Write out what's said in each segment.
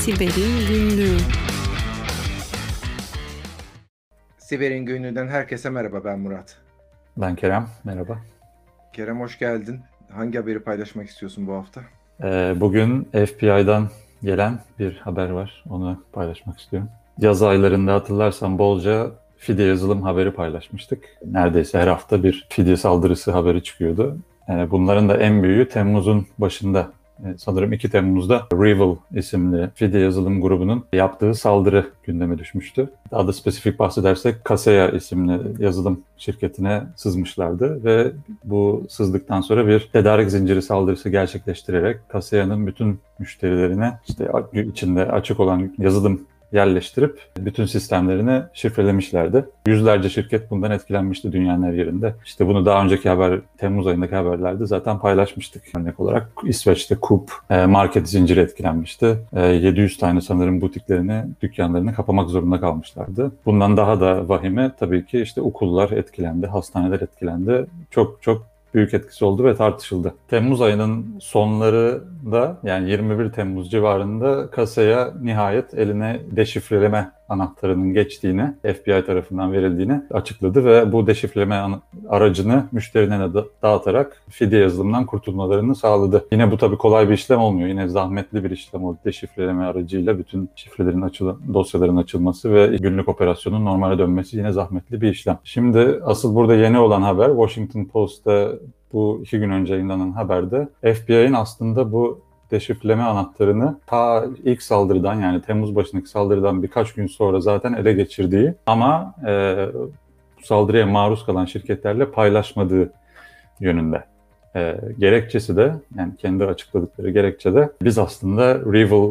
Siber'in Günlüğü Siber'in Günlüğü'nden herkese merhaba ben Murat. Ben Kerem, merhaba. Kerem hoş geldin. Hangi haberi paylaşmak istiyorsun bu hafta? Ee, bugün FBI'dan gelen bir haber var. Onu paylaşmak istiyorum. Yaz aylarında hatırlarsan bolca fidye yazılım haberi paylaşmıştık. Neredeyse her hafta bir fidye saldırısı haberi çıkıyordu. Ee, bunların da en büyüğü Temmuz'un başında sanırım 2 Temmuz'da Rival isimli fidye yazılım grubunun yaptığı saldırı gündeme düşmüştü. Daha da spesifik bahsedersek Kaseya isimli yazılım şirketine sızmışlardı ve bu sızdıktan sonra bir tedarik zinciri saldırısı gerçekleştirerek Kaseya'nın bütün müşterilerine işte içinde açık olan yazılım yerleştirip bütün sistemlerini şifrelemişlerdi. Yüzlerce şirket bundan etkilenmişti dünyanın her yerinde. İşte bunu daha önceki haber, Temmuz ayındaki haberlerde zaten paylaşmıştık. Örnek olarak İsveç'te Coop e, market zinciri etkilenmişti. 700 e, tane sanırım butiklerini, dükkanlarını kapamak zorunda kalmışlardı. Bundan daha da vahime tabii ki işte okullar etkilendi, hastaneler etkilendi. Çok çok büyük etkisi oldu ve tartışıldı. Temmuz ayının sonlarında yani 21 Temmuz civarında kasaya nihayet eline deşifreleme anahtarının geçtiğini, FBI tarafından verildiğini açıkladı ve bu deşifreleme aracını müşterilerine dağıtarak fidye yazılımından kurtulmalarını sağladı. Yine bu tabii kolay bir işlem olmuyor. Yine zahmetli bir işlem oldu. Deşifreleme aracıyla bütün şifrelerin açıl dosyaların açılması ve günlük operasyonun normale dönmesi yine zahmetli bir işlem. Şimdi asıl burada yeni olan haber Washington Post'ta bu iki gün önce yayınlanan haberde FBI'nin aslında bu deşifreleme anahtarını ta ilk saldırıdan yani Temmuz başındaki saldırıdan birkaç gün sonra zaten ele geçirdiği ama e, saldırıya maruz kalan şirketlerle paylaşmadığı yönünde. E, gerekçesi de yani kendi açıkladıkları gerekçe de biz aslında Rival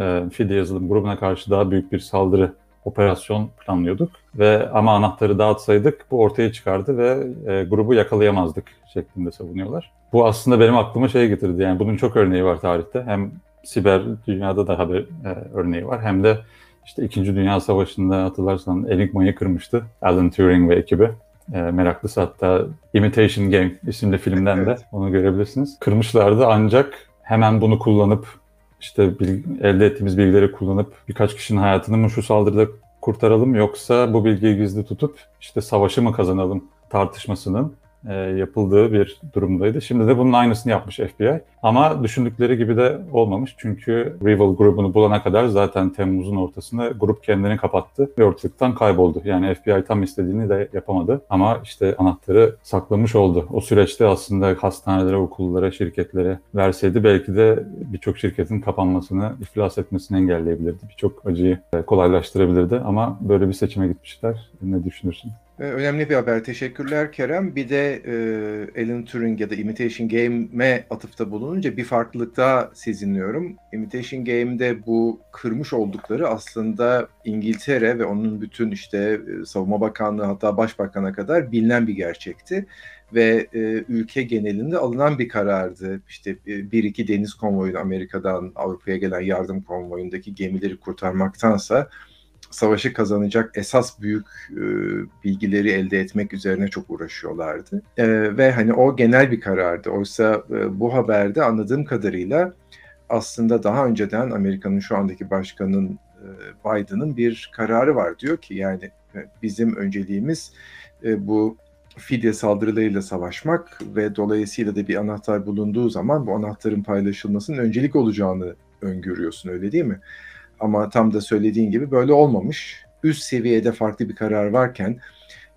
e, Fidye yazılım grubuna karşı daha büyük bir saldırı operasyon planlıyorduk ve ama anahtarı dağıtsaydık bu ortaya çıkardı ve e, grubu yakalayamazdık şeklinde savunuyorlar. Bu aslında benim aklıma şey getirdi yani bunun çok örneği var tarihte. Hem siber dünyada da haber e, örneği var hem de işte 2. Dünya Savaşı'nda hatırlarsan Enigma'yı kırmıştı Alan Turing ve ekibi. E, meraklısı hatta Imitation Game isimli filmden evet. de onu görebilirsiniz. Kırmışlardı ancak hemen bunu kullanıp işte bilgi, elde ettiğimiz bilgileri kullanıp birkaç kişinin hayatını mı şu saldırıda kurtaralım yoksa bu bilgiyi gizli tutup işte savaşı mı kazanalım tartışmasının e, yapıldığı bir durumdaydı. Şimdi de bunun aynısını yapmış FBI. Ama düşündükleri gibi de olmamış. Çünkü Rival grubunu bulana kadar zaten Temmuz'un ortasında grup kendini kapattı ve ortalıktan kayboldu. Yani FBI tam istediğini de yapamadı. Ama işte anahtarı saklamış oldu. O süreçte aslında hastanelere, okullara, şirketlere verseydi belki de birçok şirketin kapanmasını, iflas etmesini engelleyebilirdi. Birçok acıyı kolaylaştırabilirdi ama böyle bir seçime gitmişler. Ne düşünürsün? Ee, önemli bir haber. Teşekkürler Kerem. Bir de e, Alan Turing ya da Imitation Game'e atıfta bulununca bir farklılık daha sezinliyorum. Imitation Game'de bu kırmış oldukları aslında İngiltere ve onun bütün işte e, savunma bakanlığı hatta başbakana kadar bilinen bir gerçekti ve e, ülke genelinde alınan bir karardı. İşte e, bir iki deniz konvoyu Amerika'dan Avrupa'ya gelen yardım konvoyundaki gemileri kurtarmaktansa savaşı kazanacak esas büyük e, bilgileri elde etmek üzerine çok uğraşıyorlardı. E, ve hani o genel bir karardı. Oysa e, bu haberde anladığım kadarıyla aslında daha önceden Amerika'nın şu andaki başkanının e, Biden'ın bir kararı var. Diyor ki yani e, bizim önceliğimiz e, bu fidye saldırılarıyla savaşmak ve dolayısıyla da bir anahtar bulunduğu zaman bu anahtarın paylaşılmasının öncelik olacağını öngörüyorsun öyle değil mi? Ama tam da söylediğin gibi böyle olmamış. Üst seviyede farklı bir karar varken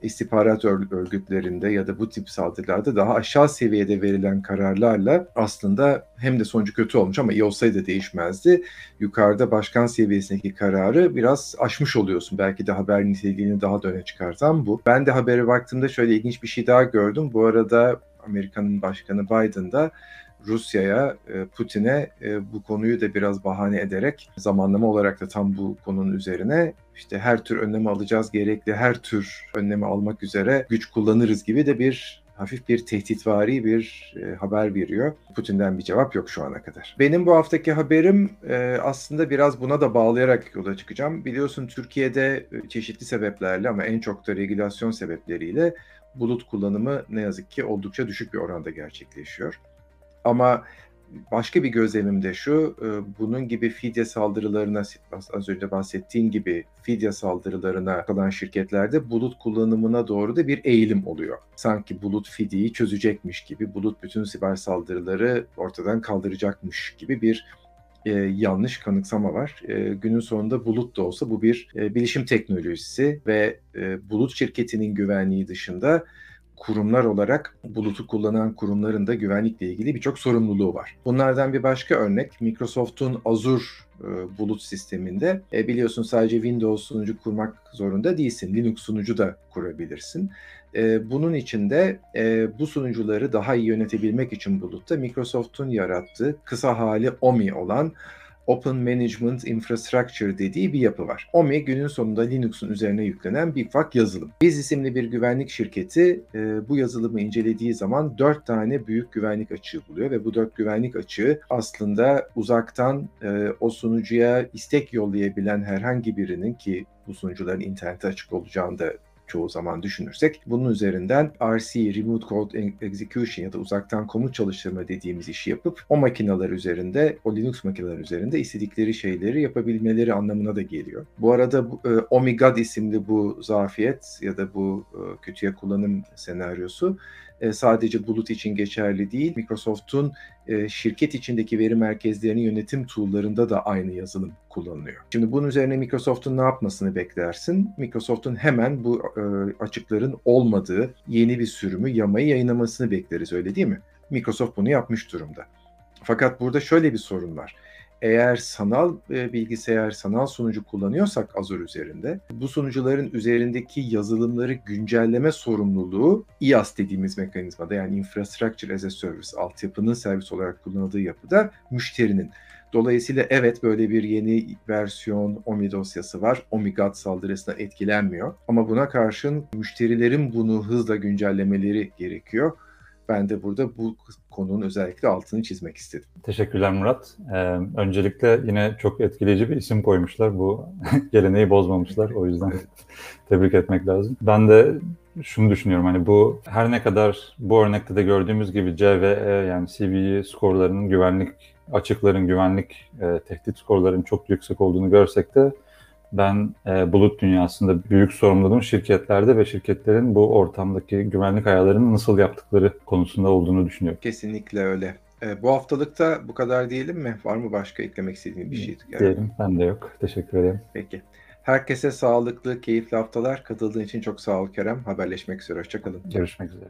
istihbarat örgütlerinde ya da bu tip saldırılarda daha aşağı seviyede verilen kararlarla aslında hem de sonucu kötü olmuş ama iyi olsaydı değişmezdi. Yukarıda başkan seviyesindeki kararı biraz aşmış oluyorsun. Belki de haber niteliğini daha da öne çıkartan bu. Ben de habere baktığımda şöyle ilginç bir şey daha gördüm. Bu arada Amerika'nın başkanı Biden da Rusya'ya, e, Putin'e e, bu konuyu da biraz bahane ederek zamanlama olarak da tam bu konunun üzerine işte her tür önlemi alacağız, gerekli her tür önlemi almak üzere güç kullanırız gibi de bir hafif bir tehditvari bir e, haber veriyor. Putin'den bir cevap yok şu ana kadar. Benim bu haftaki haberim e, aslında biraz buna da bağlayarak yola çıkacağım. Biliyorsun Türkiye'de e, çeşitli sebeplerle ama en çok da regülasyon sebepleriyle bulut kullanımı ne yazık ki oldukça düşük bir oranda gerçekleşiyor. Ama başka bir gözlemim de şu, e, bunun gibi fidye saldırılarına, az önce bahsettiğin gibi fidye saldırılarına kalan şirketlerde bulut kullanımına doğru da bir eğilim oluyor. Sanki bulut fidyeyi çözecekmiş gibi, bulut bütün siber saldırıları ortadan kaldıracakmış gibi bir e, yanlış kanıksama var. E, günün sonunda bulut da olsa bu bir e, bilişim teknolojisi ve e, bulut şirketinin güvenliği dışında kurumlar olarak bulutu kullanan kurumların da güvenlikle ilgili birçok sorumluluğu var. Bunlardan bir başka örnek Microsoft'un Azure e, bulut sisteminde e, biliyorsun sadece Windows sunucu kurmak zorunda değilsin. Linux sunucu da kurabilirsin. E, bunun için de e, bu sunucuları daha iyi yönetebilmek için bulutta Microsoft'un yarattığı kısa hali OMI olan Open Management Infrastructure dediği bir yapı var. OMI günün sonunda Linux'un üzerine yüklenen bir ufak yazılım. Biz isimli bir güvenlik şirketi e, bu yazılımı incelediği zaman dört tane büyük güvenlik açığı buluyor ve bu dört güvenlik açığı aslında uzaktan e, o sunucuya istek yollayabilen herhangi birinin ki bu sunucuların internete açık olacağını da çoğu zaman düşünürsek bunun üzerinden RC, Remote Code Execution ya da uzaktan komut çalıştırma dediğimiz işi yapıp o makineler üzerinde, o Linux makineler üzerinde istedikleri şeyleri yapabilmeleri anlamına da geliyor. Bu arada e, Omigad isimli bu zafiyet ya da bu e, kötüye kullanım senaryosu e, sadece bulut için geçerli değil. Microsoft'un e, şirket içindeki veri merkezlerinin yönetim tool'larında da aynı yazılım kullanılıyor. Şimdi bunun üzerine Microsoft'un ne yapmasını beklersin? Microsoft'un hemen bu e, açıkların olmadığı yeni bir sürümü yamayı yayınlamasını bekleriz öyle değil mi? Microsoft bunu yapmış durumda. Fakat burada şöyle bir sorun var eğer sanal e, bilgisayar, sanal sunucu kullanıyorsak Azure üzerinde, bu sunucuların üzerindeki yazılımları güncelleme sorumluluğu IaaS dediğimiz mekanizmada yani Infrastructure as a Service, altyapının servis olarak kullanıldığı yapıda müşterinin. Dolayısıyla evet böyle bir yeni versiyon OMI dosyası var. OMIGAT saldırısına etkilenmiyor. Ama buna karşın müşterilerin bunu hızla güncellemeleri gerekiyor. Ben de burada bu konunun özellikle altını çizmek istedim. Teşekkürler Murat. Ee, öncelikle yine çok etkileyici bir isim koymuşlar. Bu geleneği bozmamışlar. O yüzden tebrik etmek lazım. Ben de şunu düşünüyorum hani bu her ne kadar bu örnekte de gördüğümüz gibi CVE yani CVE skorlarının güvenlik açıkların güvenlik e, tehdit skorlarının çok yüksek olduğunu görsek de ben e, bulut dünyasında büyük sorumluluğum şirketlerde ve şirketlerin bu ortamdaki güvenlik ayarlarını nasıl yaptıkları konusunda olduğunu düşünüyorum. Kesinlikle öyle. E, bu haftalıkta bu kadar diyelim mi? Var mı başka eklemek istediğin bir şey? Yani? Diyelim. Ben de yok. Teşekkür ederim. Peki. Herkese sağlıklı, keyifli haftalar. Katıldığın için çok sağ ol Kerem. Haberleşmek üzere. Hoşçakalın. Görüşmek üzere.